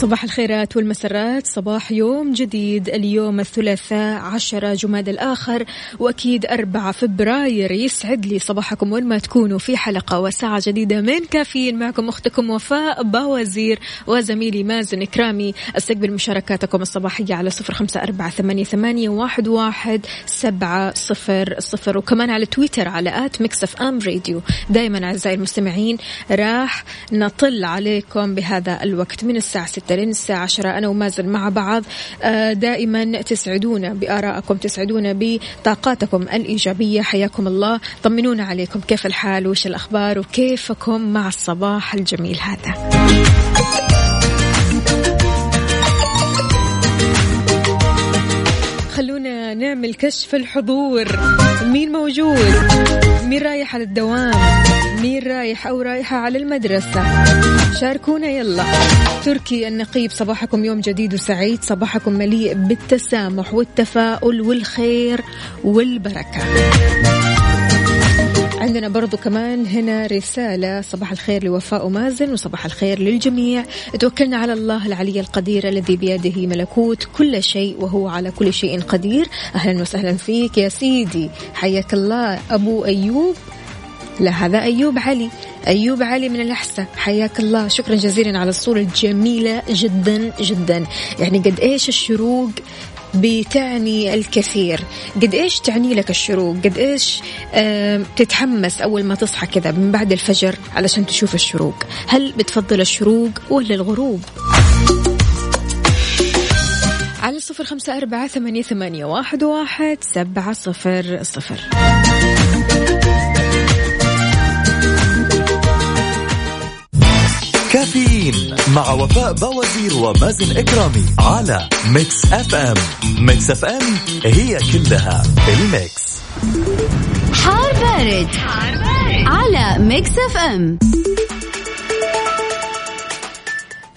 صباح الخيرات والمسرات. صباح يوم جديد. اليوم الثلاثاء عشرة جماد الآخر. وأكيد أربعة فبراير يسعد لي صباحكم وين ما تكونوا في حلقة وساعة جديدة من كافيين. معكم أختكم وفاء باوزير وزميلي مازن إكرامي. أستقبل مشاركاتكم الصباحية على صفر خمسة أربعة ثمانية, ثمانية واحد, واحد سبعة صفر صفر. وكمان على تويتر على at Mix FM Radio. دايما أعزائي المستمعين راح نطل عليكم بهذا الوقت من الساعة 6 لين الساعة 10 أنا ومازن مع بعض. آه، دائما تسعدونا بآرائكم تسعدونا بطاقاتكم الإيجابية. حياكم الله. طمنونا عليكم. كيف الحال؟ وش الأخبار؟ وكيفكم مع الصباح الجميل هذا؟ خلونا نعمل كشف الحضور. مين موجود؟ مين رايح على الدوام؟ مين رايح أو رايحة على المدرسة؟ شاركونا يلا. تركي النقيب صباحكم يوم جديد وسعيد. صباحكم مليء بالتسامح والتفاؤل والخير والبركة. عندنا برضو كمان هنا رسالة صباح الخير لوفاء ومازن وصباح الخير للجميع. توكلنا على الله العلي القدير الذي بيده ملكوت كل شيء وهو على كل شيء قدير. أهلا وسهلا فيك يا سيدي. حياك الله. أبو أيوب. لا هذا أيوب علي. أيوب علي من الأحساء حياك الله. شكرا جزيلا على الصورة الجميلة جدا جدا. يعني قد إيش الشروق بتعني الكثير. قد إيش تعني لك الشروق؟ قد إيش تتحمس أول ما تصحى كذا من بعد الفجر علشان تشوف الشروق؟ هل بتفضل الشروق ولا الغروب؟ على صفر خمسة أربعة ثمانية, ثمانية واحد, واحد سبعة صفر صفر. كافيين مع وفاء باوزير ومازن إكرامي على Mix FM Mix FM هي كلها ال mix حار بارد, حار بارد. على Mix FM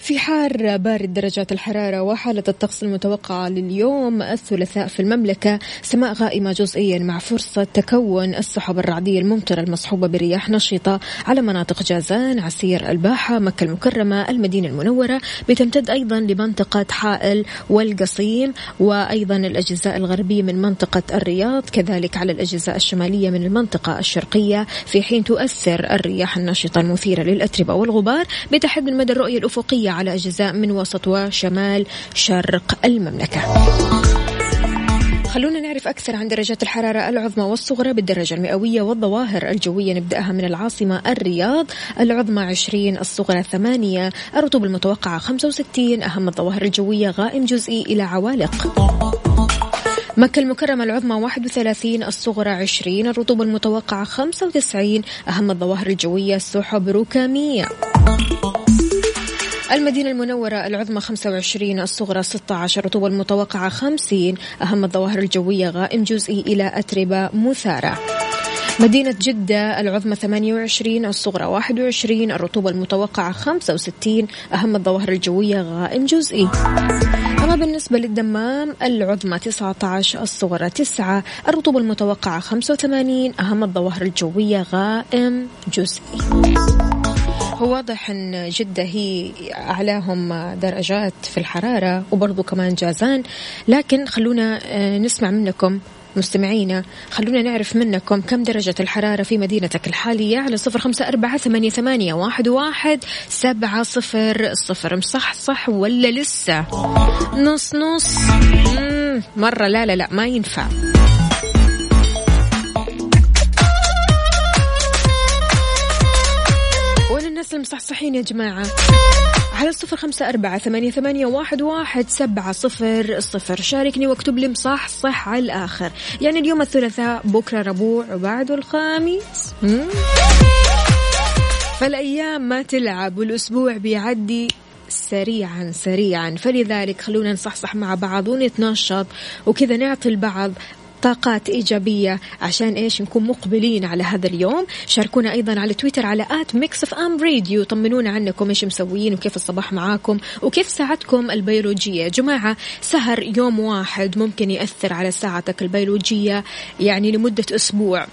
في حار بارد درجات الحرارة وحالة الطقس المتوقعة لليوم الثلاثاء في المملكة. سماء غائمة جزئيا مع فرصة تكون السحب الرعدية الممطرة المصحوبة برياح نشطة على مناطق جازان عسير الباحة مكة المكرمة المدينة المنورة. بتمتد أيضا لمنطقة حائل والقصيم وأيضا الأجزاء الغربية من منطقة الرياض كذلك على الأجزاء الشمالية من المنطقة الشرقية. في حين تؤثر الرياح النشطة المثيرة للأتربة والغبار بتحد من مدى الرؤية الأفقية على أجزاء من وسط وشمال شرق المملكة. خلونا نعرف أكثر عن درجات الحرارة العظمى والصغرى بالدرجة المئوية والظواهر الجوية. نبدأها من العاصمة الرياض العظمى 20 الصغرى 8 الرطوبة المتوقعة 65 أهم الظواهر الجوية غائم جزئي إلى عوالق. مكة المكرمة العظمى 31 الصغرى 20 الرطوبة المتوقعة 95 أهم الظواهر الجوية سحب ركامية. المدينة المنورة العظمى 25 الصغرى 16 الرطوبة المتوقعة 50 أهم الظواهر الجوية غائم جزئي إلى أتربة مثارة مدينة جدة العظمى 28 الصغرى 21 الرطوبة المتوقعة 65 أهم الظواهر الجوية غائم جزئي. أما بالنسبة للدمام العظمى 19 الصغرى 9 الرطوبة المتوقعة 85 أهم الظواهر الجوية غائم جزئي. هو واضح إن جدة هي أعلاهم درجات في الحرارة وبرضو كمان جازان. لكن خلونا آه، نسمع منكم مستمعينا. خلونا نعرف منكم كم درجة الحرارة في مدينتك الحالية على صفر خمسة أربعة ثمانية, ثمانية واحد, واحد سبعة صفر صفر. مصح صح ولا لسه؟ نص نص. مرة. لا لا لا ما ينفع. الناس المصحصحين يا جماعة. على الصفر خمسة أربعة ثمانية, ثمانية واحد, واحد سبعة صفر صفر. شاركني واكتب لي مصح صح على الآخر. يعني اليوم الثلاثاء بكرة ربوع وبعده الخميس. مم. فالأيام ما تلعب والأسبوع بيعدي سريعا سريعا. فلذلك خلونا نصحصح مع بعض ونتنشط وكذا نعطي البعض طاقات إيجابية. عشان إيش؟ نكون مقبلين على هذا اليوم. شاركونا أيضا على تويتر على at Mix FM Radio طمنونا عنكم إيش مسويين وكيف الصباح معاكم وكيف ساعتكم البيولوجية. جماعة سهر يوم واحد ممكن يأثر على ساعتك البيولوجية يعني لمدة أسبوع.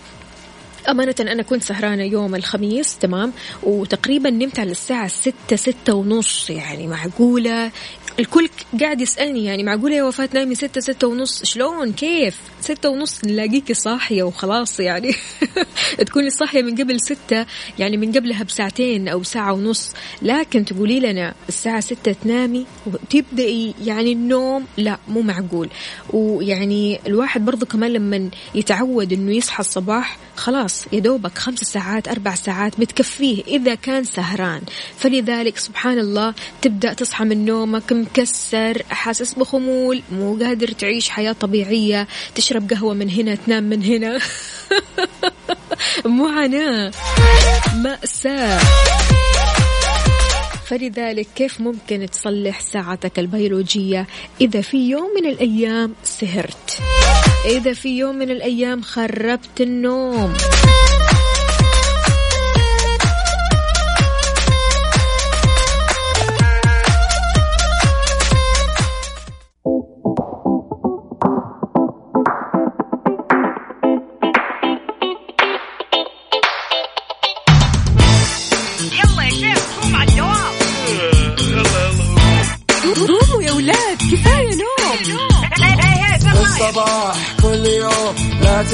أمانة أنا كنت سهرانة يوم الخميس تمام؟ وتقريبا نمت على الساعة ستة ستة ونص يعني معقولة؟ الكل قاعد يسألني يعني معقولة يا وفاة نايمي ستة ستة ونص؟ شلون؟ كيف؟ ستة ونص نلاقيكي صاحية وخلاص يعني. تكوني صاحية من قبل ستة يعني من قبلها بساعتين أو ساعة ونص. لكن تقولي لنا الساعة ستة تنامي وتبدأي يعني النوم لا مو معقول. ويعني الواحد برضو كمان لما يتعود إنه يصحى الصباح خلاص يا دوبك خمس ساعات أربع ساعات بتكفيه إذا كان سهران. فلذلك سبحان الله تبدأ تصحى من نومك مكسر حاسس بخمول مو قادر تعيش حياة طبيعية تشرب قهوة من هنا تنام من هنا. معاناة مأساة. فلذلك كيف ممكن تصلح ساعتك البيولوجية؟ إذا في يوم من الأيام سهرت. إذا في يوم من الأيام خربت النوم.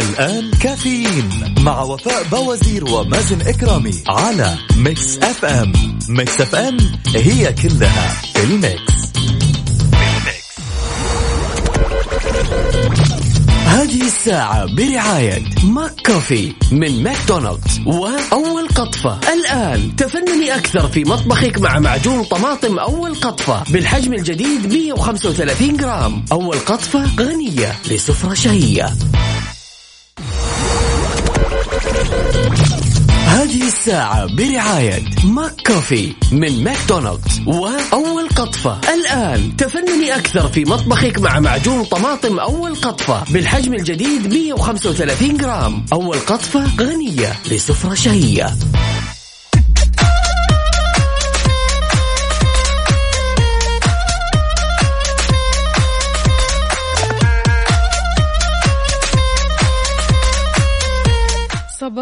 الآن كافيين مع وفاء بوازير ومازن إكرامي على Mix FM. Mix FM هي كلها في ال mix. هذه الساعة برعاية ماك كوفي من ماكدونالدز وأول قطفة. الآن تفنني أكثر في مطبخك مع معجون طماطم أول قطفة بالحجم الجديد 135 جرام. أول قطفة غنية لسفرة شهية. هذه الساعة برعاية ماك كوفي من ماكدونالدز وأول قطفة. الآن تفنني أكثر في مطبخك مع معجون طماطم أول قطفة بالحجم الجديد 135 جرام. أول قطفة غنية لسفرة شهية.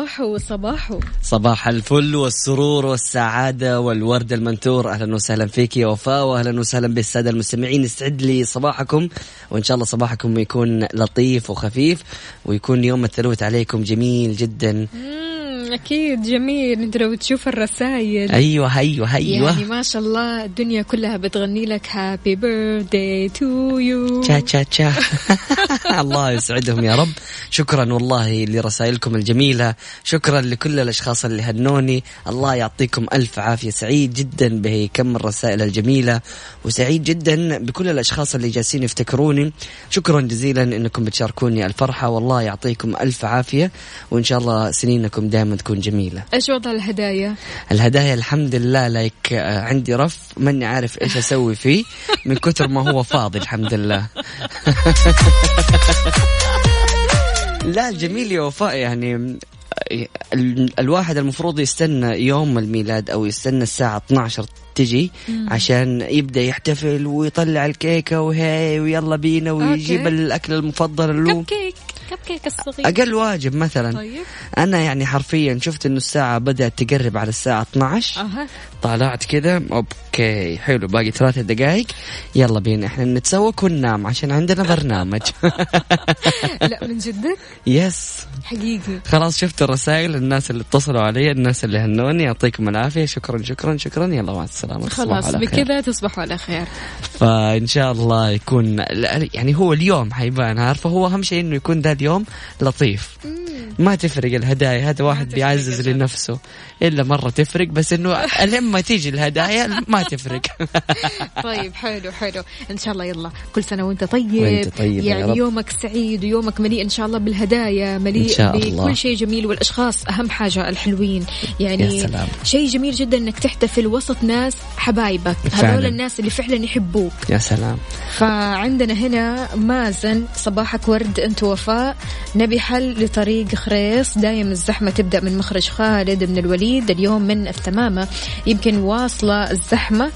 صباحو صباحو صباح الفل والسرور والسعادة والورد المنثور. أهلا وسهلا فيك يا وفاء وأهلا وسهلا بالسادة المستمعين. يسعد لي صباحكم وإن شاء الله صباحكم يكون لطيف وخفيف ويكون يوم الثلاث عليكم جميل جدا. أكيد جميل. أنت لو تشوف الرسائل. أيوة أيوة أيوة. يعني ما شاء الله الدنيا كلها بتغني لك happy birthday to you تشا تشا تشا. الله يسعدهم يا رب. شكرا والله لرسائلكم الجميلة. شكرا لكل الأشخاص اللي هنوني. الله يعطيكم ألف عافية. سعيد جدا بكم الرسائل الجميلة وسعيد جدا بكل الأشخاص اللي جالسين يفتكروني. شكرا جزيلا أنكم بتشاركوني الفرحة. والله يعطيكم ألف عافية وإن شاء الله سنينكم دائما تكون جميلة إيش وضع الهدايا؟ الهدايا الحمد لله لايك آه، عندي رف ماني عارف إيش أسوي فيه من كثر ما هو فاضي الحمد لله لا جميل يا وفاء يعني آه، ال- الواحد المفروض يستنى يوم الميلاد أو يستنى الساعة 12 تجي عشان يبدأ يحتفل ويطلع الكيكة وهي ويلا بينا ويجيب okay. الأكل المفضل له كب كيك كب كيك الصغير. أقل واجب مثلا. طيب. أنا يعني حرفيا شفت إنه الساعة بدأت تقرب على الساعة 12 أها. طلعت كذا okay حلو باقي ثلاثة دقائق يلا بينا إحنا نتسوق وننام عشان عندنا برنامج. لا من جدك؟ yes حقيقي. خلاص شفت الرسائل الناس اللي اتصلوا علي الناس اللي هنوني يعطيكم العافية. شكرا شكرا شكرا. يلا مع السلامة. تصبحوا خلاص. بكذا تصبحوا على خير فإن شاء الله يكون يعني هو اليوم حيبان عارفه هو أهم شيء إنه يكون ذا اليوم لطيف ما تفرق الهدايا هذا واحد بيعزز. لنفسه إلا مرة تفرق بس إنه لما تيجي الهدايا ما تفرق طيب حلو حلو إن شاء الله يلا كل سنة وأنت طيب وأنت طيب يا يعني. يومك سعيد ويومك مليء إن شاء الله بالهدايا مليء إن شاء الله. بكل شيء جميل والأشخاص أهم حاجة الحلوين يعني. شيء جميل جدا إنك تحتفل وسط ناس حبايبك. هذول الناس اللي فعلا يحبوك. يا سلام. فعندنا هنا مازن صباحك ورد أنت وفاء. نبي حل لطريق خريص. دايم الزحمة تبدأ من مخرج خالد من الوليد. اليوم من الثمامة يمكن واصلة الزحمة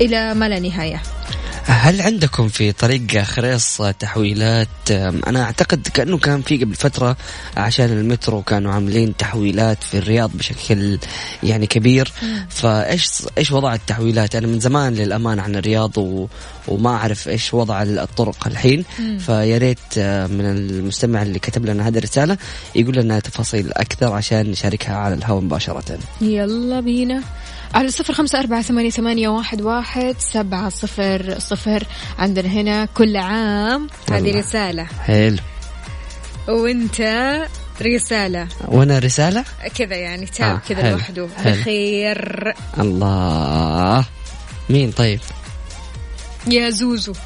إلى ما لا نهاية. هل عندكم في طريق خريص تحويلات؟ أنا أعتقد كأنه كان في قبل فترة عشان المترو كانوا عاملين تحويلات في الرياض بشكل يعني كبير. فإيش إيش وضع التحويلات؟ أنا من زمان للامانه عن الرياض و... وما أعرف إيش وضع الطرق الحين. فيا ريت آه، من المستمع اللي كتب لنا هذه الرسالة يقول لنا تفاصيل أكثر عشان نشاركها على الهواء مباشرة. يلا بينا. على صفر خمسة أربعة ثمانية, ثمانية واحد, واحد سبعة صفر صفر. عندنا هنا كل عام هذه. رسالة. حلو. وانت رسالة. وأنا رسالة؟ كذا يعني تاب آه، كذا لوحده. بخير. الله. مين طيب؟ يا زوزو.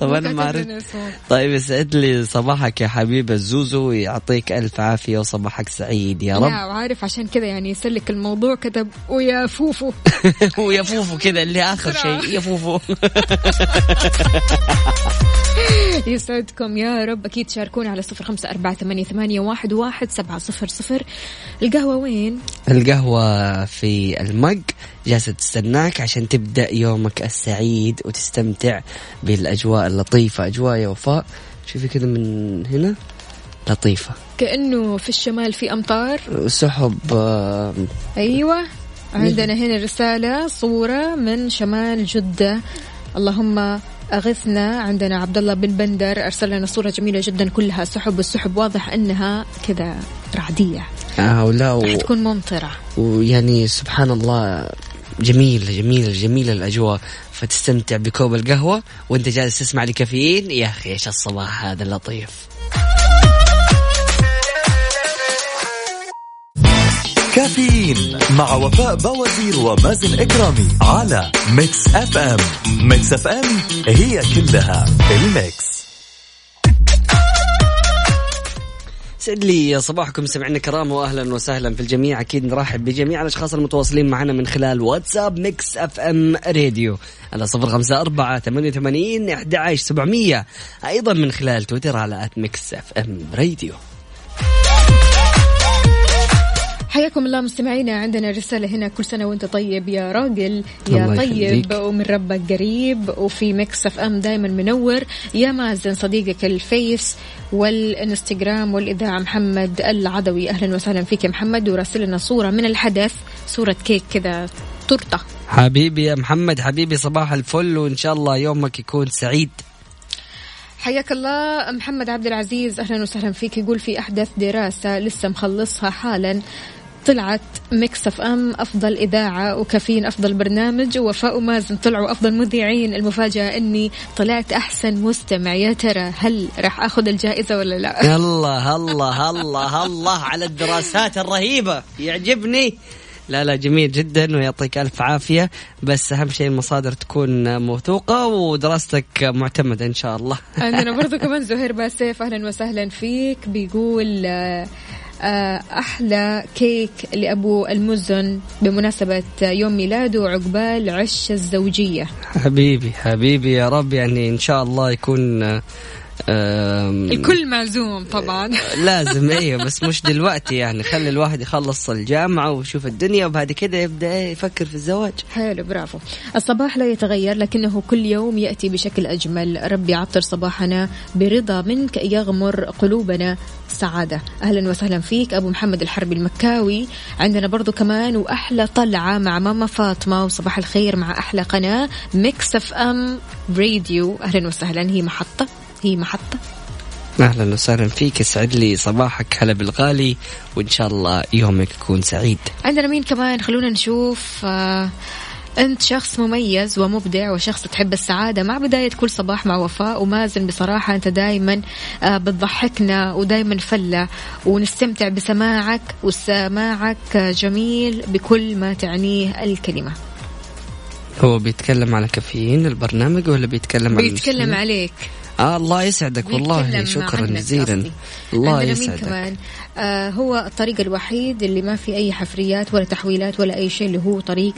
طب أنا ما اعرف. طيب يسعد لي صباحك يا حبيب الزوزو ويعطيك ألف عافية وصباحك سعيد يا رب. لا وعارف عشان كذا يعني يسلك الموضوع كتب ويا فوفو. ويا فوفو كذا اللي آخر. شيء. يا فوفو. يسعدكم يا رب. أكيد شاركونا على صفر خمسة أربعة ثمانية, ثمانية واحد, واحد سبعة صفر صفر. القهوة وين؟ القهوة في المج. جالسة تستناك عشان تبدأ يومك السعيد وتستمتع بالأجواء اللطيفة. أجواء يا وفاء. شوفي كذا من هنا. لطيفة. كأنه في الشمال في أمطار. سحب آه، أيوة. عندنا هنا رسالة صورة من شمال جدة. اللهم أغثنا عندنا عبد الله بن بندر أرسل لنا صورة جميلة جدا كلها سحب والسحب واضح أنها كذا رعدية. آه ولا و... تكون ممطرة. ويعني سبحان الله جميلة جميلة جميلة الأجواء. فتستمتع بكوب القهوة وأنت جالس تسمع لي كافيين يا أخي إيش الصباح هذا اللطيف. كافيين مع وفاء بوازير ومازن إكرامي على Mix FM. Mix FM هي كلها ال mix. سعد لي صباحكم سمعنا كرام واهلا وسهلا في الجميع. أكيد نرحب بجميع الأشخاص المتواصلين معنا من خلال واتساب Mix FM Radio. على صفر خمسة أربعة ثمانية وثمانين أحد عشر سبعمية. أيضا من خلال تويتر على at Mix FM Radio. حياكم الله مستمعينا. عندنا رسالة هنا كل سنة وانت طيب. يا راجل يا طيب يخليك. ومن ربك قريب. وفي Mix FM دايما منور. يا مازن صديقك الفيس والانستغرام والإذاعة محمد العدوي. أهلا وسهلا فيك يا محمد. وراسل لنا صورة من الحدث. صورة كيك كذا تورتة. حبيبي يا محمد حبيبي صباح الفل. وإن شاء الله يومك يكون سعيد. حياك الله محمد عبد العزيز. أهلا وسهلا فيك. يقول في أحدث دراسة لسه مخلصها حالا. طلعت Mix FM أفضل إذاعة وكافيين أفضل برنامج ووفاء ومازن طلعوا أفضل مذيعين. المفاجأة إني طلعت أحسن مستمع. يا ترى هل راح آخذ الجائزة ولا لا؟ الله الله الله الله على الدراسات الرهيبة. يعجبني. لا لا جميل جدا ويعطيك ألف عافية. بس أهم شيء المصادر تكون موثوقة ودراستك معتمدة إن شاء الله. عندنا برضو كمان زهير باسيف أهلا وسهلا فيك. بيقول آه، أحلى كيك لأبو المزن بمناسبة يوم ميلاده وعقبال عش الزوجية. حبيبي حبيبي يا رب يعني إن شاء الله يكون الكل معزوم طبعا. لازم أيوه بس مش دلوقتي يعني. خلي الواحد يخلص الجامعة ويشوف الدنيا وبعد كده يبدأ يفكر في الزواج. حلو برافو. الصباح لا يتغير لكنه كل يوم يأتي بشكل أجمل. ربي عطر صباحنا برضا منك يغمر قلوبنا سعادة. أهلا وسهلا فيك أبو محمد الحربي المكاوي. عندنا برضو كمان وأحلى طلعة مع ماما فاطمة وصباح الخير مع أحلى قناة Mix FM Radio. أهلا وسهلا هي محطة. هي محطة. أهلا وسهلا فيك. يسعد لي صباحك. هلا بالغالي وإن شاء الله يومك يكون سعيد. عندنا مين كمان؟ خلونا نشوف آه أنت شخص مميز ومبدع وشخص تحب السعادة. مع بداية كل صباح مع وفاء ومازن بصراحة أنت دايما آه بتضحكنا ودايما فلة. ونستمتع بسماعك وسماعك جميل بكل ما تعنيه الكلمة. هو بيتكلم على كافيين البرنامج ولا بيتكلم عن بيتكلم المسلمين؟ عليك. آه الله يسعدك والله شكرا جزيلا. الله يسعدك. كمان. آه هو الطريق الوحيد اللي ما في أي حفريات ولا تحويلات ولا أي شيء اللي هو طريق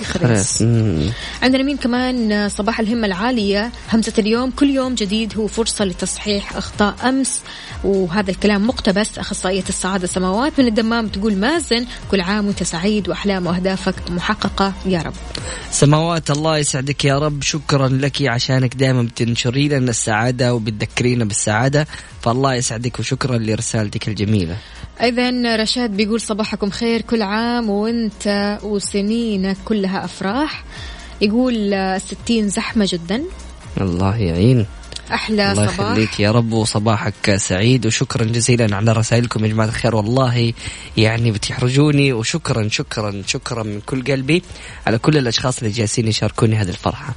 مم. عندنا مين كمان؟ صباح الهمة العالية. همسة اليوم كل يوم جديد هو فرصة لتصحيح أخطاء أمس. وهذا الكلام مقتبس أخصائية السعادة سماوات من الدمام تقول مازن كل عام وأنت سعيد وأحلام وأهدافك محققة. يا رب. سماوات الله يسعدك يا رب. شكرا لك عشانك دائما بتنشري لنا السعادة وبتذكرينا بالسعادة. فالله يسعدك وشكرا لرسالتك الجميلة. إذا رشاد بيقول صباحكم خير كل عام وأنت وسنينك كلها أفراح. يقول آه، ستين زحمة جدا. الله يعين. أحلى الله صباح. يخليك يا رب وصباحك سعيد وشكرا جزيلا على رسائلكم يا جماعة الخير. والله يعني بتحرجوني وشكرا شكرا شكرا من كل قلبي على كل الأشخاص اللي جالسين يشاركوني هذه الفرحة.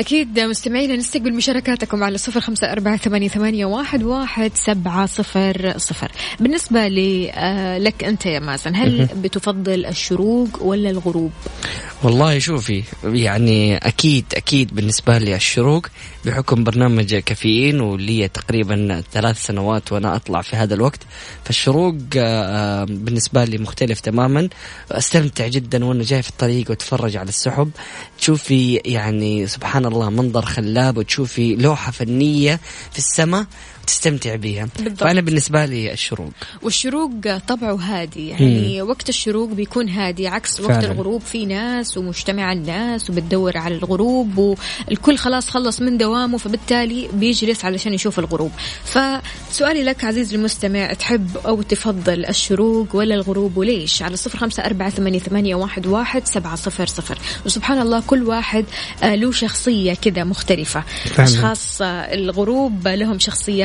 أكيد مستمعينا نستقبل مشاركاتكم على صفر خمسة أربعة ثمانية, ثمانية واحد, واحد سبعة صفر صفر. بالنسبة آه، لك أنت يا مازن هل بتفضل الشروق ولا الغروب؟ والله شوفي يعني أكيد أكيد بالنسبة لي الشروق بحكم برنامج كافيين ولي تقريبا ثلاث سنوات وأنا أطلع في هذا الوقت. فالشروق آه، بالنسبة لي مختلف تماما. أستمتع جدا وأنا جاي في الطريق وأتفرج على السحب. تشوفي يعني سبحان الله منظر خلاب وتشوفي لوحة فنية في السماء. تستمتع بها بالضبط. فأنا بالنسبة لي الشروق. والشروق طبعه هادي. يعني وقت الشروق بيكون هادي عكس وقت فعلاً. الغروب في ناس ومجتمع الناس وبتدور على الغروب والكل خلاص خلص من دوامه فبالتالي بيجلس علشان يشوف الغروب. فسؤالي لك عزيزي المستمع تحب أو تفضل الشروق ولا الغروب؟ وليش؟ على صفر خمسة أربعة ثمانية, ثمانية واحد, واحد سبعة صفر صفر. وسبحان الله كل واحد آه، له شخصية كذا مختلفة. فعلاً. أشخاص آه، الغروب لهم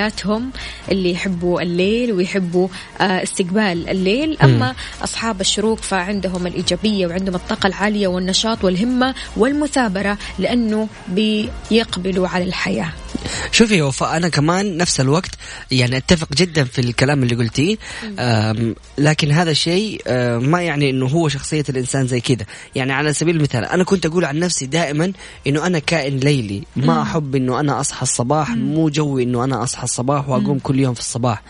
شخصياتهم اللي يحبوا الليل ويحبوا آه، استقبال الليل. أما أصحاب الشروق فعندهم الإيجابية وعندهم الطاقة العالية والنشاط والهمة والمثابرة لأنه بيقبلوا على الحياة. شوفي وفاء أنا كمان نفس الوقت يعني أتفق جدا في الكلام اللي قلتيه. لكن هذا الشيء ما يعني إنه هو شخصية الإنسان زي كذا. يعني على سبيل المثال أنا كنت أقول عن نفسي دائما إنه أنا كائن ليلي. ما أحب إنه أنا أصحى الصباح مو جوي إنه أنا أصحى الصباح وأقوم كل يوم في الصباح.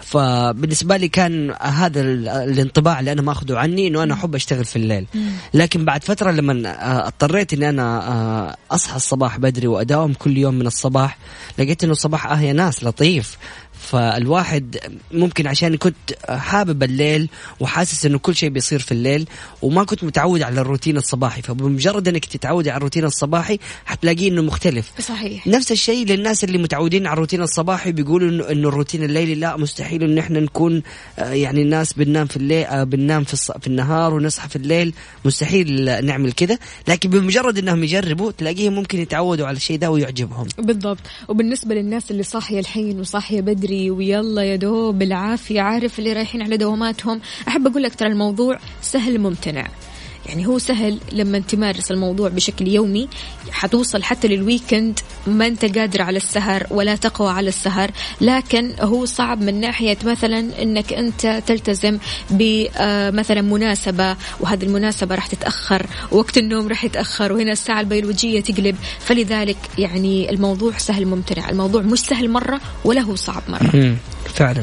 فبالنسبة لي كان هذا ال- الانطباع اللي أنا ماخذه عني إنه أنا أحب أشتغل في الليل. لكن بعد فترة لما آه، اضطريت إني أنا آه، أصحى الصباح بدري وأداوم كل يوم من الصباح لقيت إنه الصباح آه يا ناس لطيف. فالواحد ممكن عشان كنت حابب الليل وحاسس إنه كل شيء بيصير في الليل وما كنت متعود على الروتين الصباحي فبمجرد إنك تتعودي على الروتين الصباحي حتلاقيه إنه مختلف. صحيح. نفس الشيء للناس اللي متعودين على الروتين الصباحي بيقولوا انه الروتين الليلي لا مستحيل انه إحنا نكون آه، يعني الناس بننام في الليل آه، بننام في, الص... في النهار ونصحى في الليل. مستحيل نعمل كذا لكن بمجرد إنهم يجربوا تلاقيهم ممكن يتعودوا على الشيء ده ويعجبهم. بالضبط. وبالنسبة للناس اللي صاحية الحين وصاحية بدري ويلا يا دوب بالعافية عارف اللي رايحين على دواماتهم. أحب أقول لك ترى الموضوع سهل ممتنع. يعني هو سهل لما تمارس الموضوع بشكل يومي حتوصل حتى للويكند ما انت قادر على السهر ولا تقوى على السهر لكن هو صعب من ناحية مثلا إنك أنت تلتزم بمثلا مناسبة وهذه المناسبة راح تتأخر وقت النوم راح يتأخر وهنا الساعة البيولوجية تقلب. فلذلك يعني الموضوع سهل ممتنع الموضوع مش سهل مرة ولا هو صعب مرة. فعلا.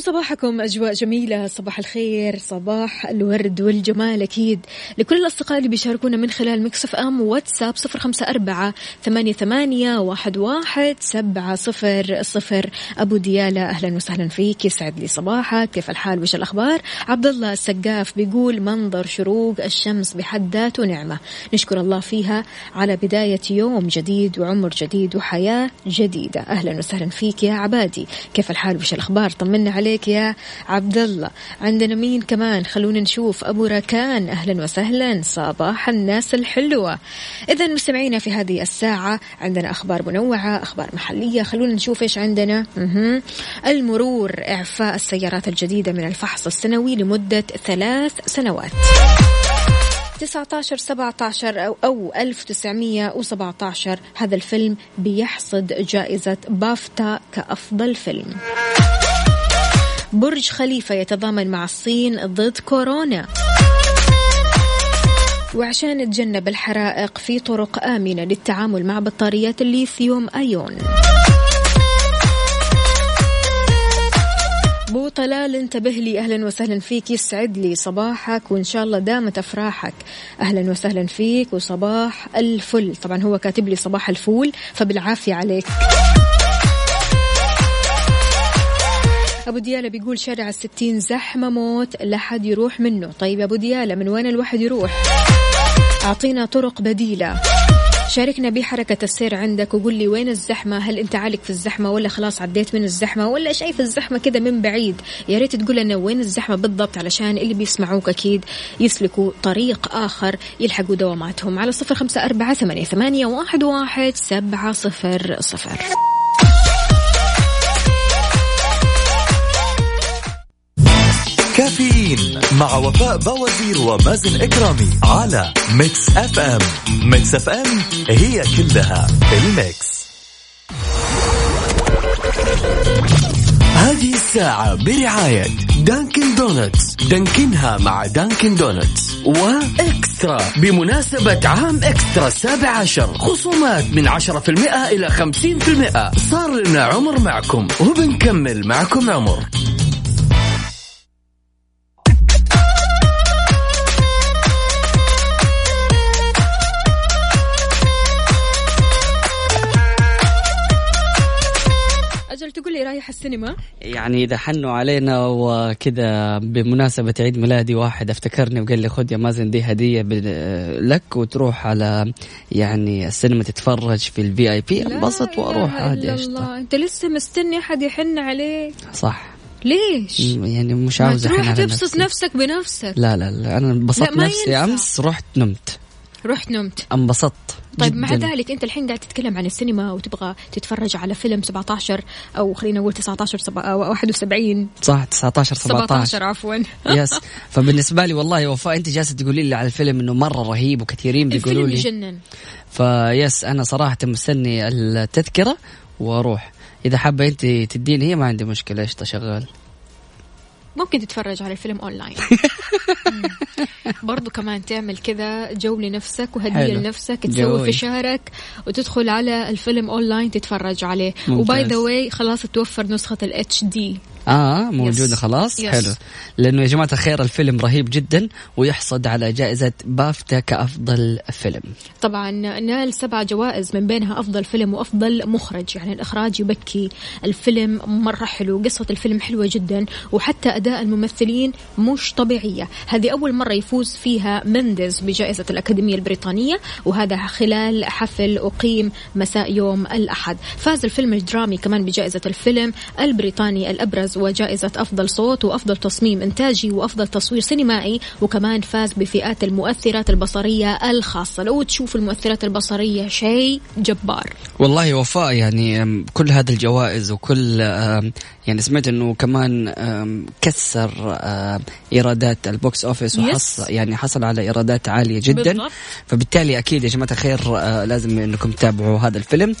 وصباحكم أجواء جميلة صباح الخير صباح الورد والجمال أكيد. لكل الأصدقاء اللي بيشاركونا من خلال مكسف أم واتساب صفر خمسة أربعة ثمانية, ثمانية واحد, واحد سبعة صفر صفر. أبو ديالة أهلا وسهلا فيك يسعد لي صباحك كيف الحال وش الأخبار؟ عبد الله السقاف بيقول منظر شروق الشمس بحد ذاته نعمة. نشكر الله فيها على بداية يوم جديد وعمر جديد وحياة جديدة. أهلا وسهلا فيك يا عبادي. كيف الحال وش الأخبار؟ طمنا عليك. يا عبد الله عندنا مين كمان؟ خلونا نشوف. أبو ركان أهلا وسهلا. صباح الناس الحلوة. اذا مستمعينا في هذه الساعة عندنا أخبار منوعة أخبار محلية. خلونا نشوف إيش عندنا. المرور إعفاء السيارات الجديدة من الفحص السنوي لمدة ثلاث سنوات. 19 17 أو, أو 1917 هذا الفيلم بيحصد جائزة بافتا كأفضل فيلم. برج خليفة يتضامن مع الصين ضد كورونا. وعشان نتجنب الحرائق في طرق آمنة للتعامل مع بطاريات الليثيوم أيون. بو طلال انتبه لي. أهلا وسهلا فيك. يسعد لي صباحك وإن شاء الله دامت أفراحك. أهلا وسهلا فيك وصباح الفل. طبعا هو كاتب لي صباح الفول فبالعافية عليك. أبو ديالة بيقول شارع الستين زحمة موت لا حد يروح منه. طيب أبو ديالة من وين الواحد يروح؟ أعطينا طرق بديلة. شاركنا بحركة السير عندك وقول لي وين الزحمة؟ هل أنت عالق في الزحمة ولا خلاص عديت من الزحمة ولا شايف الزحمة كذا من بعيد؟ يا ريت تقول لنا وين الزحمة بالضبط علشان اللي بيسمعوك أكيد يسلكوا طريق آخر يلحقوا دواماتهم. على صفر خمسة أربعة ثمانية, واحد سبعة صفر صفر. كافيين مع وفاء بوازير ومازن إكرامي على Mix FM. Mix FM هي كلها ال mix. هذه الساعة برعاية Dunkin' Donuts. دانكنها مع Dunkin' Donuts. و Extra. بمناسبة عام Extra السابع عشر خصومات من عشرة في المئة إلى خمسين في المئة. صار لنا عمر معكم. وبنكمل معكم عمر. رايح السينما؟ يعني إذا حنوا علينا وكذا بمناسبة عيد ميلادي واحد افتكرني وقال لي خذ يا مازن دي هدية لك وتروح على يعني السينما تتفرج في ال VIP انبسط وأروح عادي الله. أنت لسه مستني أحد يحن عليك؟ صح. ليش؟ يعني مش عاوز تروح تبسط. نفسك بنفسك. لا لا لا أنا انبسطت نفسي ينفع. أمس رحت نمت. رحت نمت. انبسطت طيب مع جداً. ذلك أنت الحين قاعد تتكلم عن السينما وتبغى تتفرج على فيلم 17 أو خلينا نقول 19 سبع- أو 71 صح 19 17 17 عفوا. yes. فبالنسبة لي والله وفاء أنت جالسة تقولي لي على الفيلم إنه مرة رهيب وكثيرين بيقولوا لي. يجنن. فبس أنا صراحة مستني التذكرة وأروح. إذا حابة أنت تديني هي ما عندي مشكلة. قشطة شغال. ممكن تتفرج على الفيلم أونلاين. برضو كمان تعمل كذا جو لنفسك وهدية حلو. لنفسك تسوي جوي. فشارك وتدخل على الفيلم أونلاين تتفرج عليه. و by the way خلاص توفر نسخة ال HD آه موجودة. خلاص؟ yes. حلو. لأنه يا جماعة الخير الفيلم رهيب جدا ويحصد على جائزة بافتا كأفضل فيلم. طبعا نال سبع جوائز من بينها أفضل فيلم وأفضل مخرج. يعني الإخراج يبكي الفيلم مرة حلو قصة الفيلم حلوة جدا وحتى أداء الممثلين مش طبيعية. هذه أول مرة يفوز فيها مندز بجائزة الأكاديمية البريطانية وهذا خلال حفل أقيم مساء يوم الأحد. فاز الفيلم الدرامي كمان بجائزة الفيلم البريطاني الأبرز وجائزة أفضل صوت وأفضل تصميم إنتاجي وأفضل تصوير سينمائي وكمان فاز بفئات المؤثرات البصرية الخاصة لو تشوف المؤثرات البصرية شيء جبار والله وفاء يعني كل هذه الجوائز وكل يعني سمعت إنه كمان كسر أم، إيرادات ال box office yes. وحصل يعني حصل على إيرادات عالية جدا بالضبط. فبالتالي أكيد يا جماعة الخير أه، لازم إنكم تتابعوا هذا الفيلم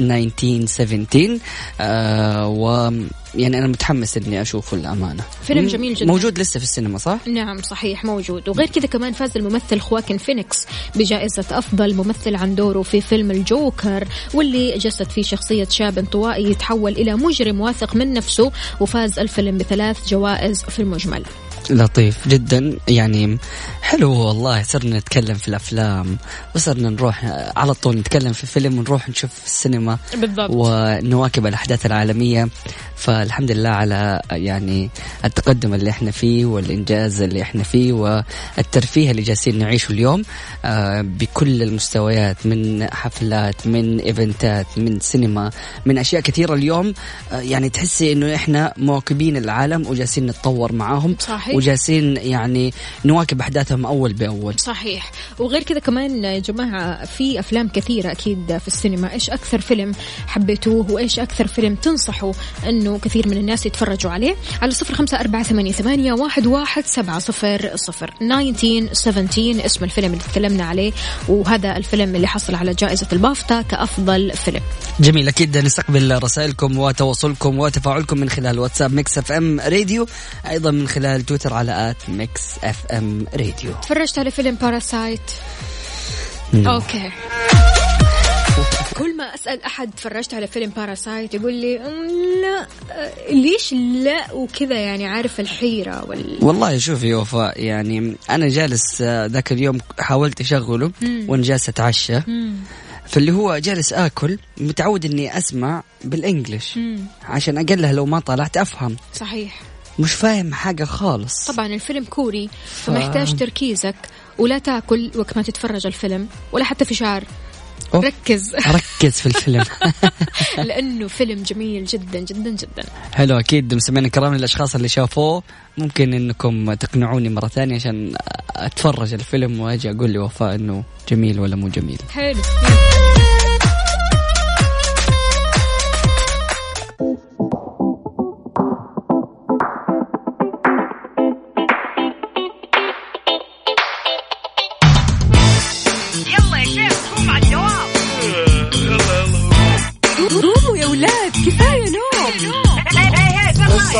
1917 آه و يعني أنا متحمس إني اشوفه للامانه فيلم جميل جدا. موجود لسه في السينما صح؟ نعم صحيح موجود. وغير كذا كمان فاز الممثل خواكن فينيكس بجائزة أفضل ممثل عن دوره في فيلم الجوكر واللي جسد فيه شخصية شاب انطوائي يتحول إلى مجرم واثق من نفسه وفاز الفيلم بثلاث جوائز في المجمل. لطيف جدا. يعني حلو والله. صرنا نتكلم في الأفلام وصرنا نروح على طول نتكلم في فيلم ونروح نشوف في السينما بالضبط. ونواكب الأحداث العالمية. فالحمد لله على يعني التقدم اللي إحنا فيه والإنجاز اللي إحنا فيه والترفيه اللي جالسين نعيشه اليوم آه، بكل المستويات من حفلات من إيفنتات من سينما من أشياء كثيرة اليوم. آه، يعني تحسي إنه إحنا مواكبين العالم وجالسين نتطور معاهم. صحيح. وجالسين يعني نواكب أحداثهم أول بأول. صحيح. وغير كذا كمان يا جماعة في أفلام كثيرة أكيد في السينما. إيش أكثر فيلم حبيتوه؟ وإيش أكثر فيلم تنصحوا أنه كثير من الناس يتفرجوا عليه؟ على صفر خمسة أربعة ثمانية, ثمانية واحد, واحد سبعة صفر صفر. 1917 اسم الفيلم اللي تكلمنا عليه وهذا الفيلم اللي حصل على جائزة البافتا كأفضل فيلم. جميل أكيد نستقبل رسائلكم وتواصلكم وتفاعلكم من خلال واتساب Mix FM Radio أيضا من خلال تويتر. على at Mix FM Radio. تفرجت على فيلم Parasite okay. كل ما أسأل أحد تفرجت على فيلم Parasite يقول لي "أم، لا أه، ليش لا؟ وكذا يعني عارف الحيرة وال والله شوفي يا وفاء يعني أنا جالس آه، ذاك اليوم حاولت أشغله وأنا جالس أتعشى. فاللي هو جالس آكل متعود إني أسمع بال English عشان أقلها لو ما طلعت أفهم. صحيح. مش فاهم حاجة خالص. طبعا الفيلم كوري فمحتاج تركيزك ولا تاكل وقت ما تتفرج الفيلم ولا حتى فشار أوه. ركز. ركز في الفيلم. لأنه فيلم جميل جدا جدا جدا. حلو أكيد مستمعينا الكرام الاشخاص اللي شافوه ممكن إنكم تقنعوني مرة ثانية عشان أتفرج الفيلم وأجي أقول لوفاء إنه جميل ولا مو جميل. حلو.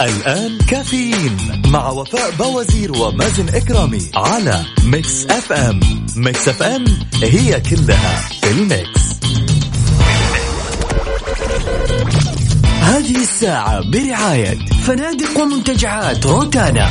الآن كافيين مع وفاء بوازير ومازن إكرامي على Mix FM. Mix FM هي كلها في ال mix. هذه الساعة برعاية فنادق ومنتجعات روتانا.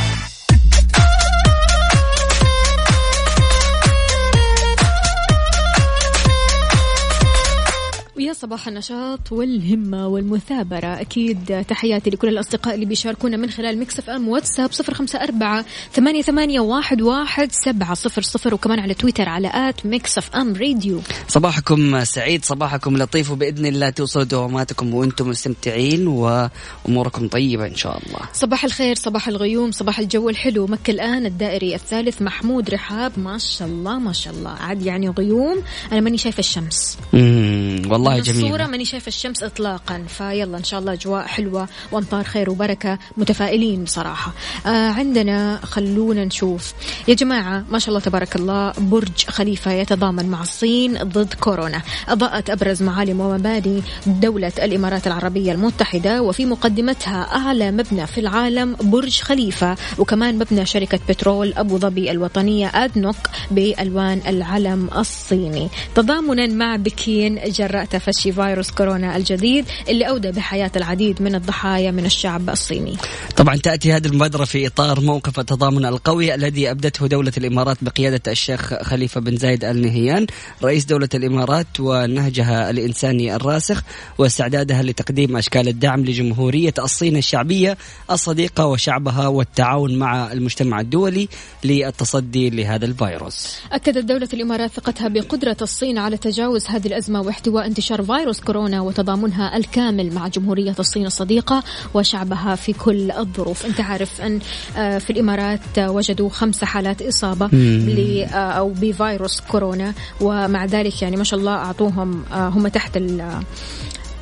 صباح النشاط والهمة والمثابرة. أكيد تحياتي لكل الأصدقاء اللي بيشاركونا من خلال Mix FM واتساب صفر خمسة أربعة ثمانية, ثمانية واحد, واحد سبعة صفر صفر وكمان على تويتر على at Mix FM Radio. صباحكم سعيد صباحكم لطيف وبإذن الله توصلوا دواماتكم وأنتم مستمتعين وأموركم طيبة إن شاء الله. صباح الخير صباح الغيوم صباح الجو الحلو. مكة الآن الدائري الثالث محمود رحاب. ما شاء الله ما شاء الله. عاد يعني غيوم. أنا ماني شايفة الشمس. والله من جميل الصورة ماني شايفة الشمس إطلاقا. فيلا إن شاء الله أجواء حلوة وأمطار خير وبركة. متفائلين بصراحة. آه عندنا خلونا نشوف. يا جماعة ما شاء الله تبارك الله برج خليفة يتضامن مع الصين ضد كورونا. أضاءت أبرز معالم ومباني دولة الإمارات العربية المتحدة وفي مقدمتها أعلى مبنى في العالم برج خليفة وكمان مبنى شركة بترول أبو ظبي الوطنية أدنوك بألوان العلم الصيني. تضامنا مع بكين جراء تفشي فيروس كورونا الجديد اللي أودى بحياة العديد من الضحايا من الشعب الصيني طبعا تأتي هذه المبادرة في إطار موقف التضامن القوي الذي أبدته دولة الإمارات بقيادة الشيخ خليفة بن زايد ال نهيان رئيس دولة الإمارات ونهجها الإنساني الراسخ واستعدادها لتقديم أشكال الدعم لجمهورية الصين الشعبية الصديقة وشعبها والتعاون مع المجتمع الدولي للتصدي لهذا الفيروس. أكدت دولة الإمارات ثقتها بقدرة الصين على تجاوز هذه الأزمة واحتواء انتشار فيروس كورونا وتضامنها الكامل مع جمهورية الصين الصديقة وشعبها في كل الظروف. أنت عارف أن آه، في الإمارات وجدوا خمس حالات إصابة ل- آه، أو بفيروس كورونا ومع ذلك يعني ما شاء الله أعطوهم آه، هم تحت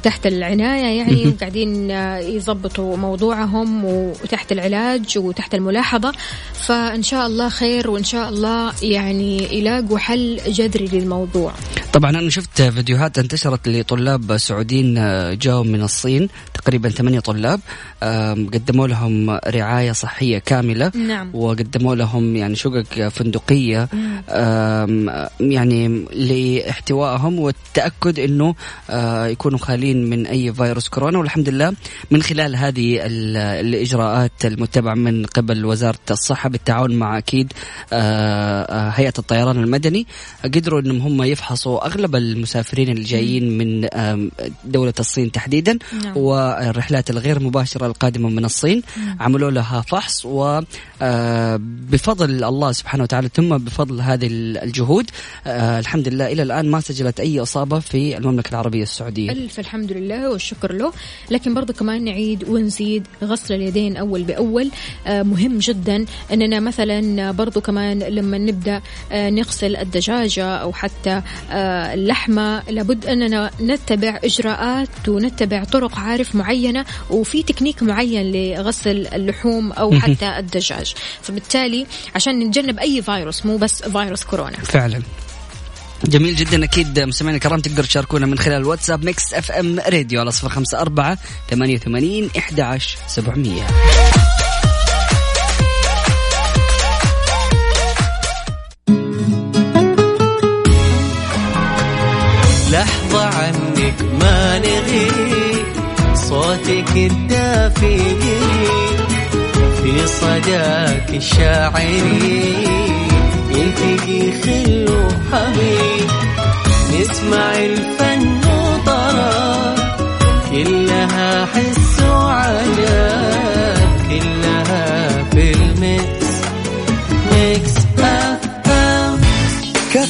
تحت العناية يعني وقاعدين آه، يضبطوا موضوعهم وتحت العلاج وتحت الملاحظة. فإن شاء الله خير وإن شاء الله يعني يلاقوا حل جذري للموضوع. طبعا أنا شفت فيديوهات انتشرت لطلاب سعوديين آه، جاوا من الصين. تقريبا ثمانية طلاب قدموا لهم رعاية صحية كاملة. نعم. وقدموا لهم يعني شقق فندقية يعني لاحتوائهم والتأكد إنه آه، يكونوا خاليين من أي فيروس كورونا. والحمد لله من خلال هذه ال- الإجراءات المتبعة من قبل وزارة الصحة بالتعاون مع أكيد آه، آه، هيئة الطيران المدني قدروا إنهم هم يفحصوا أغلب المسافرين اللي جايين من دولة الصين تحديدا. نعم. والرحلات الغير مباشرة القادمة من الصين. عملوا لها فحص وبفضل الله سبحانه وتعالى ثم بفضل هذه الجهود آه، الحمد لله إلى الآن ما سجلت أي إصابة في المملكة العربية السعودية. ألف الحمد لله والشكر له. لكن برضو كمان نعيد ونزيد غسل اليدين أول بأول آه، مهم جدا أننا مثلا برضو كمان لما نبدأ آه، نغسل الدجاجة أو حتى آه، اللحمة لابد أننا نتبع إجراءات ونتبع طرق عارف معينة وفي تكنيك معين لغسل اللحوم أو حتى الدجاج. فبالتالي عشان نتجنب أي فيروس مو بس فيروس كورونا. فعلا. جميل جدا. أكيد مستمعينا الكرام تقدر تشاركونا من خلال الواتساب Mix FM Radio على صفر خمسة أربعة ثمانية وثمانين إحدى عشر سبعمئه الدافي في صداك الشاعري يلتقي خل وحبيب نسمع الفن وطرب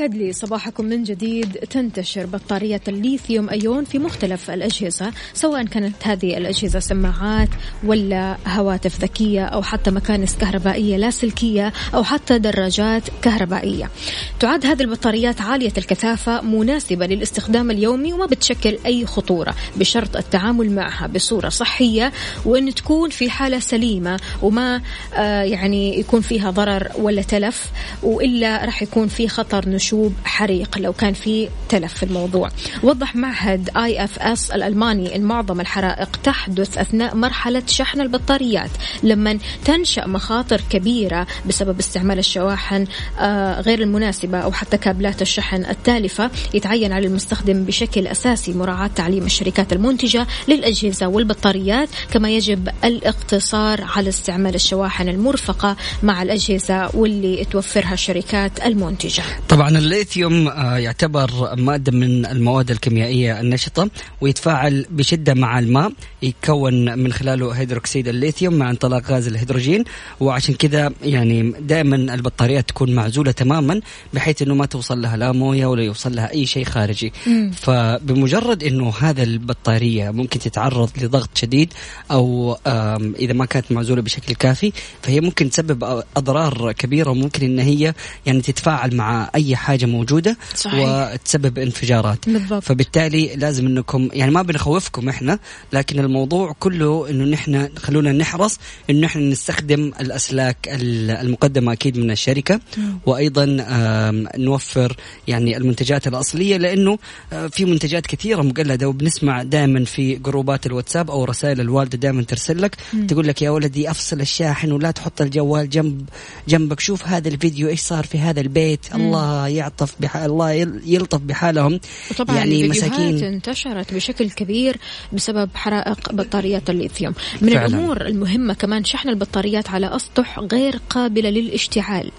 ويسعد لي صباحكم من جديد. تنتشر بطارية الليثيوم أيون في مختلف الأجهزة سواء كانت هذه الأجهزة سماعات ولا هواتف ذكية أو حتى مكانس كهربائية لاسلكية أو حتى دراجات كهربائية. تعد هذه البطاريات عالية الكثافة مناسبة للاستخدام اليومي وما بتشكل أي خطورة بشرط التعامل معها بصورة صحية وأن تكون في حالة سليمة وما آه يعني يكون فيها ضرر ولا تلف وإلا راح يكون في خطر نشوب حريق لو كان في تلف في الموضوع. وضح معهد IFS الألماني إن معظم الحرائق تحدث أثناء مرحلة شحن البطاريات لما تنشأ مخاطر كبيرة بسبب استعمال الشواحن آه غير المناسبة أو حتى كابلات الشحن التالفة. يتعين على المستخدم بشكل أساسي مراعاة تعليم الشركات المنتجة للأجهزة والبطاريات كما يجب الاقتصار على استعمال الشواحن المرفقة مع الأجهزة واللي توفرها الشركات المنتجة. طبعا الليثيوم آه، يعتبر مادة من المواد الكيميائية النشطة ويتفاعل بشدة مع الماء يتكون من خلاله هيدروكسيد الليثيوم مع انطلاق غاز الهيدروجين وعشان كذا يعني دائما البطاريات تكون معزولة تماما بحيث إنه ما توصل لها لا موية ولا يوصل لها أي شيء خارجي. فبمجرد إنه هذا البطارية ممكن تتعرض لضغط شديد أو إذا ما كانت معزولة بشكل كافي فهي ممكن تسبب أضرار كبيرة وممكن إن هي يعني تتفاعل مع أي حاجة موجودة صحيح. وتسبب انفجارات. بالضبط. فبالتالي لازم انكم يعني ما بنخوفكم إحنا لكن الموضوع كله انه نحن خلونا نحرص انه إحنا نستخدم الأسلاك ال- المقدمة أكيد من الشركة. وأيضا نوفر يعني المنتجات الأصلية لأنه آه، في منتجات كثيرة مقلدة وبنسمع دائما في جروبات الواتساب أو رسائل الوالدة دائما ترسل لك تقول لك يا ولدي أفصل الشاحن ولا تحط الجوال جنب جنبك شوف هذا الفيديو إيش صار في هذا البيت. الله يعطف بح... الله يل- يلطف بحالهم. وطبعا يعني مساكين. انتشرت بشكل كبير بسبب حرائق بطاريات الليثيوم. من فعلاً. الأمور المهمة كمان شحن البطاريات على أسطح غير قابلة للاشتعال.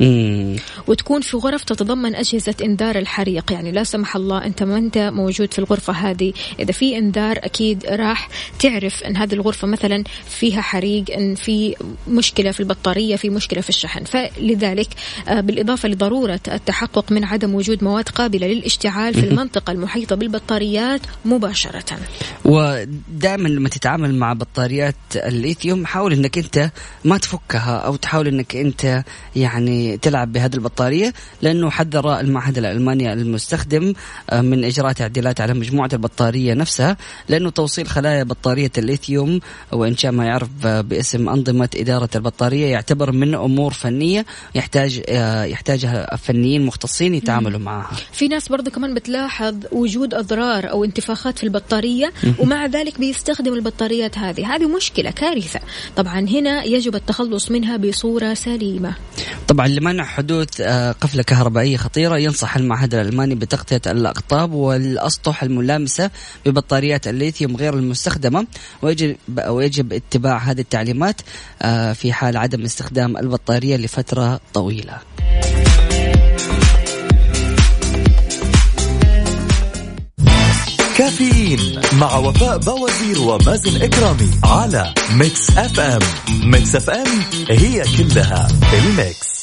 مم. وتكون في غرف تتضمن أجهزة إنذار الحريق. يعني لا سمح الله أنت ما أنت موجود في الغرفة هذه. إذا في إنذار أكيد راح تعرف أن هذه الغرفة مثلا فيها حريق أن في مشكلة في البطارية في مشكلة في الشحن. فلذلك آه، بالإضافة لضرورة التحقق من عدم وجود مواد قابلة للاشتعال في المنطقة المحيطة بالبطاريات مباشرة. ودائما لما تتعامل مع بطاريات الليثيوم حاول إنك أنت ما تفكها أو تحاول إنك أنت يعني تلعب بهذه البطارية لأنه حذر المعهد الألماني المستخدم آه، من اجراء تعديلات على مجموعة البطارية نفسها لأنه توصيل خلايا بطارية الليثيوم وانشاء ما يعرف باسم أنظمة إدارة البطارية يعتبر من أمور فنية يحتاج آه، يحتاجها فنيين مختصين يتعاملوا معها. في ناس برضو كمان بتلاحظ وجود أضرار أو انتفاخات في البطارية ومع ذلك بيستخدم البطاريات هذه. هذه مشكلة كارثة. طبعا هنا يجب التخلص منها بصورة سليمة. طبعا لمنع حدوث آه، قفلة كهربائية خطيرة ينصح المعهد الألماني بتغطية الأقطاب والأسطح الملامسة ببطاريات الليثيوم غير المستخدمة ويجب, ويجب اتباع هذه التعليمات آه، في حال عدم استخدام البطارية لفترة طويلة. كافيين مع وفاء بوازير ومازن إكرامي على Mix FM. Mix FM it's all in the mix.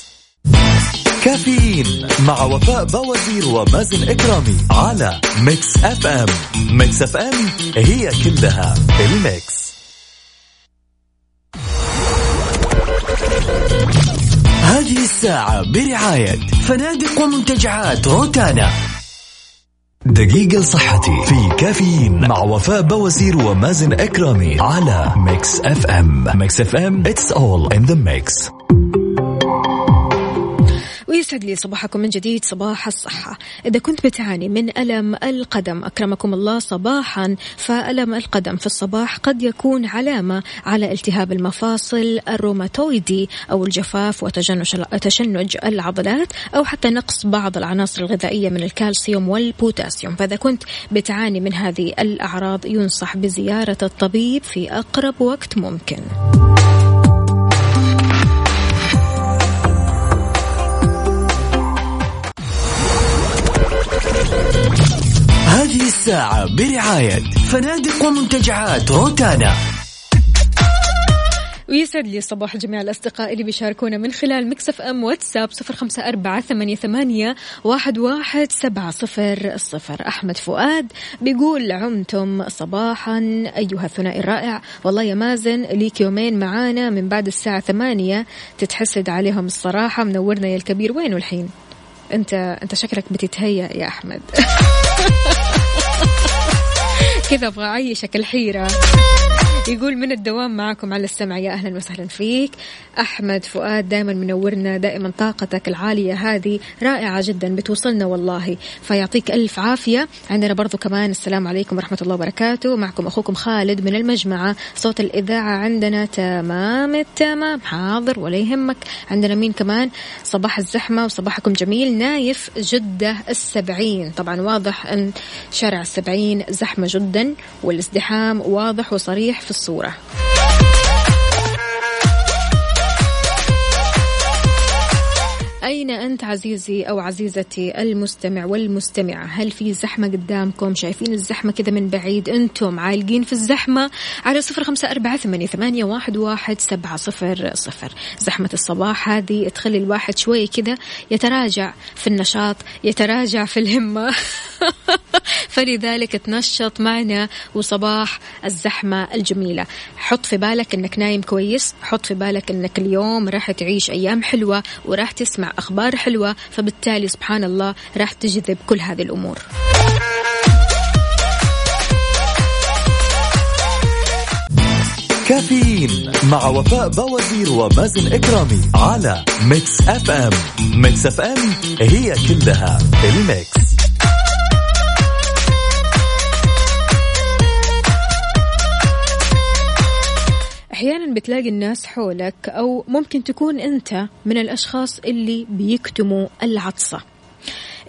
كافيين مع وفاء بوازير ومازن إكرامي على Mix FM. Mix FM it's all in the mix. هذه الساعة برعاية فنادق ومنتجعات روتانا. دقيقة لصحتي في كافيين مع وفاء بوازير ومازن إكرامي على Mix FM. Mix FM it's all in the mix. ويسعد لي صباحكم من جديد صباح الصحة. إذا كنت بتعاني من ألم القدم أكرمكم الله صباحا. فألم القدم في الصباح قد يكون علامة على التهاب المفاصل الروماتويدي أو الجفاف وتجنج تشنج العضلات أو حتى نقص بعض العناصر الغذائية من الكالسيوم والبوتاسيوم. فإذا كنت بتعاني من هذه الأعراض ينصح بزيارة الطبيب في أقرب وقت ممكن. الساعة برعاية فنادق ومنتجعات روتانا. ويسعد لي صباح جميع الأصدقاء اللي بيشاركونا من خلال مكسف أم واتساب صفر خمسة أربعة ثمانية, ثمانية واحد, واحد سبعة صفر صفر. أحمد فؤاد بيقول عمتم صباحا أيها الثنائي الرائع. والله يا مازن ليك يومين معانا من بعد الساعة ثمانية. تتحسد عليهم الصراحة منورنا يا الكبير. وينه الحين؟ انت أنت شكلك بتتهيأ يا أحمد. كذا أبغى أعيشك الحيرة. يقول من الدوام معكم على السمع. يا أهلا وسهلا فيك. أحمد فؤاد دائما منورنا دائما طاقتك العالية هذه رائعة جدا بتوصلنا والله. فيعطيك ألف عافية. عندنا برضو كمان السلام عليكم ورحمة الله وبركاته. معكم أخوكم خالد من المجمعة. صوت الإذاعة عندنا تمام التمام حاضر ولا يهمك عندنا مين كمان؟ صباح الزحمة وصباحكم جميل. نايف جدة السبعين. طبعا واضح أن شارع السبعين زحمة جدا والازدحام واضح وصريح. في الصورة. أين أنت عزيزي أو عزيزتي المستمع والمستمعة؟ هل في زحمة قدامكم؟ شايفين الزحمة كذا من بعيد؟ أنتم عالقين في الزحمة على صفر خمسة أربعة ثمانية, واحد, واحد سبعة صفر صفر. زحمة الصباح هذه تخلي الواحد شوي كذا يتراجع في النشاط يتراجع في الهمة. فلذلك تنشط معنا وصباح الزحمة الجميلة. حط في بالك أنك نايم كويس حط في بالك أنك اليوم راح تعيش أيام حلوة وراح تسمع أخبار حلوة فبالتالي سبحان الله راح تجذب كل هذه الأمور. كافيين مع وفاء بوازير ومازن إكرامي على Mix FM. Mix FM it's all in the mix. أحيانا بتلاقي الناس حولك أو ممكن تكون أنت من الأشخاص اللي بيكتموا العطسة.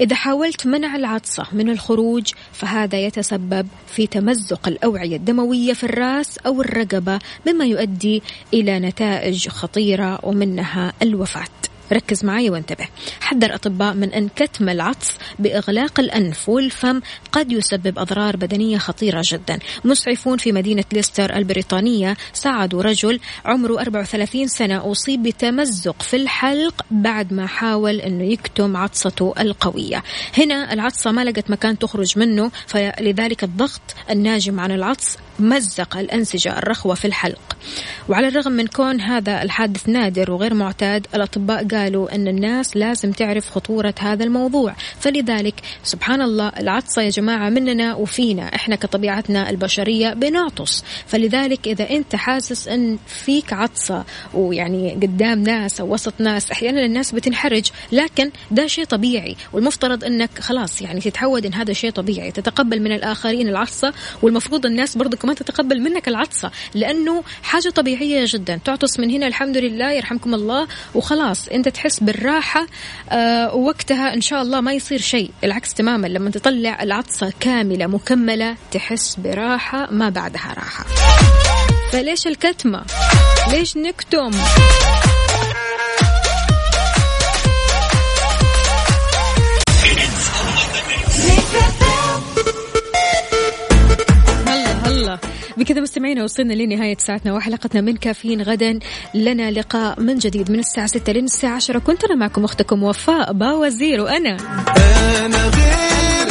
إذا حاولت منع العطسة من الخروج فهذا يتسبب في تمزق الأوعية الدموية في الرأس أو الرقبة مما يؤدي إلى نتائج خطيرة ومنها الوفاة. ركز معي وانتبه. حذر أطباء من أن كتم العطس بإغلاق الأنف والفم قد يسبب أضرار بدنية خطيرة جدا. مسعفون في مدينة ليستر البريطانية ساعدوا رجل عمره 34 سنة أصيب بتمزق في الحلق بعد ما حاول أنه يكتم عطسته القوية. هنا العطسة ما لقت مكان تخرج منه فلذلك الضغط الناجم عن العطس مزق الأنسجة الرخوة في الحلق. وعلى الرغم من كون هذا الحادث نادر وغير معتاد الأطباء قالوا أن الناس لازم تعرف خطورة هذا الموضوع. فلذلك سبحان الله العطسة يا جماعة مننا وفينا إحنا كطبيعتنا البشرية بنعطس. فلذلك إذا أنت حاسس أن فيك عطسة ويعني قدام ناس أو وسط ناس أحيانا الناس بتنحرج لكن ده شيء طبيعي. والمفترض أنك خلاص يعني تتعود أن هذا شيء طبيعي تتقبل من الآخرين العطسة والمفروض الناس برضو كمان تتقبل منك العطسة لأنه حاجة طبيعية جدا. تعطس من هنا الحمد لله يرحمكم الله وخلاص أنت تحس بالراحة آه ووقتها إن شاء الله ما يصير شيء. العكس تماما لما تطلع العطسة كاملة مكملة تحس براحة ما بعدها راحة. فليش الكتمة؟ ليش نكتم؟ بكذا مستمعينا وصلنا لنهاية ساعتنا وحلقتنا من كافيين غدا. لنا لقاء من جديد من الساعة 6 لين الساعة 10 كنت أنا معكم أختكم وفاء باوزير وأنا أنا غير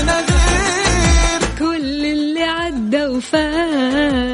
أنا غير. كل اللي عدى وفات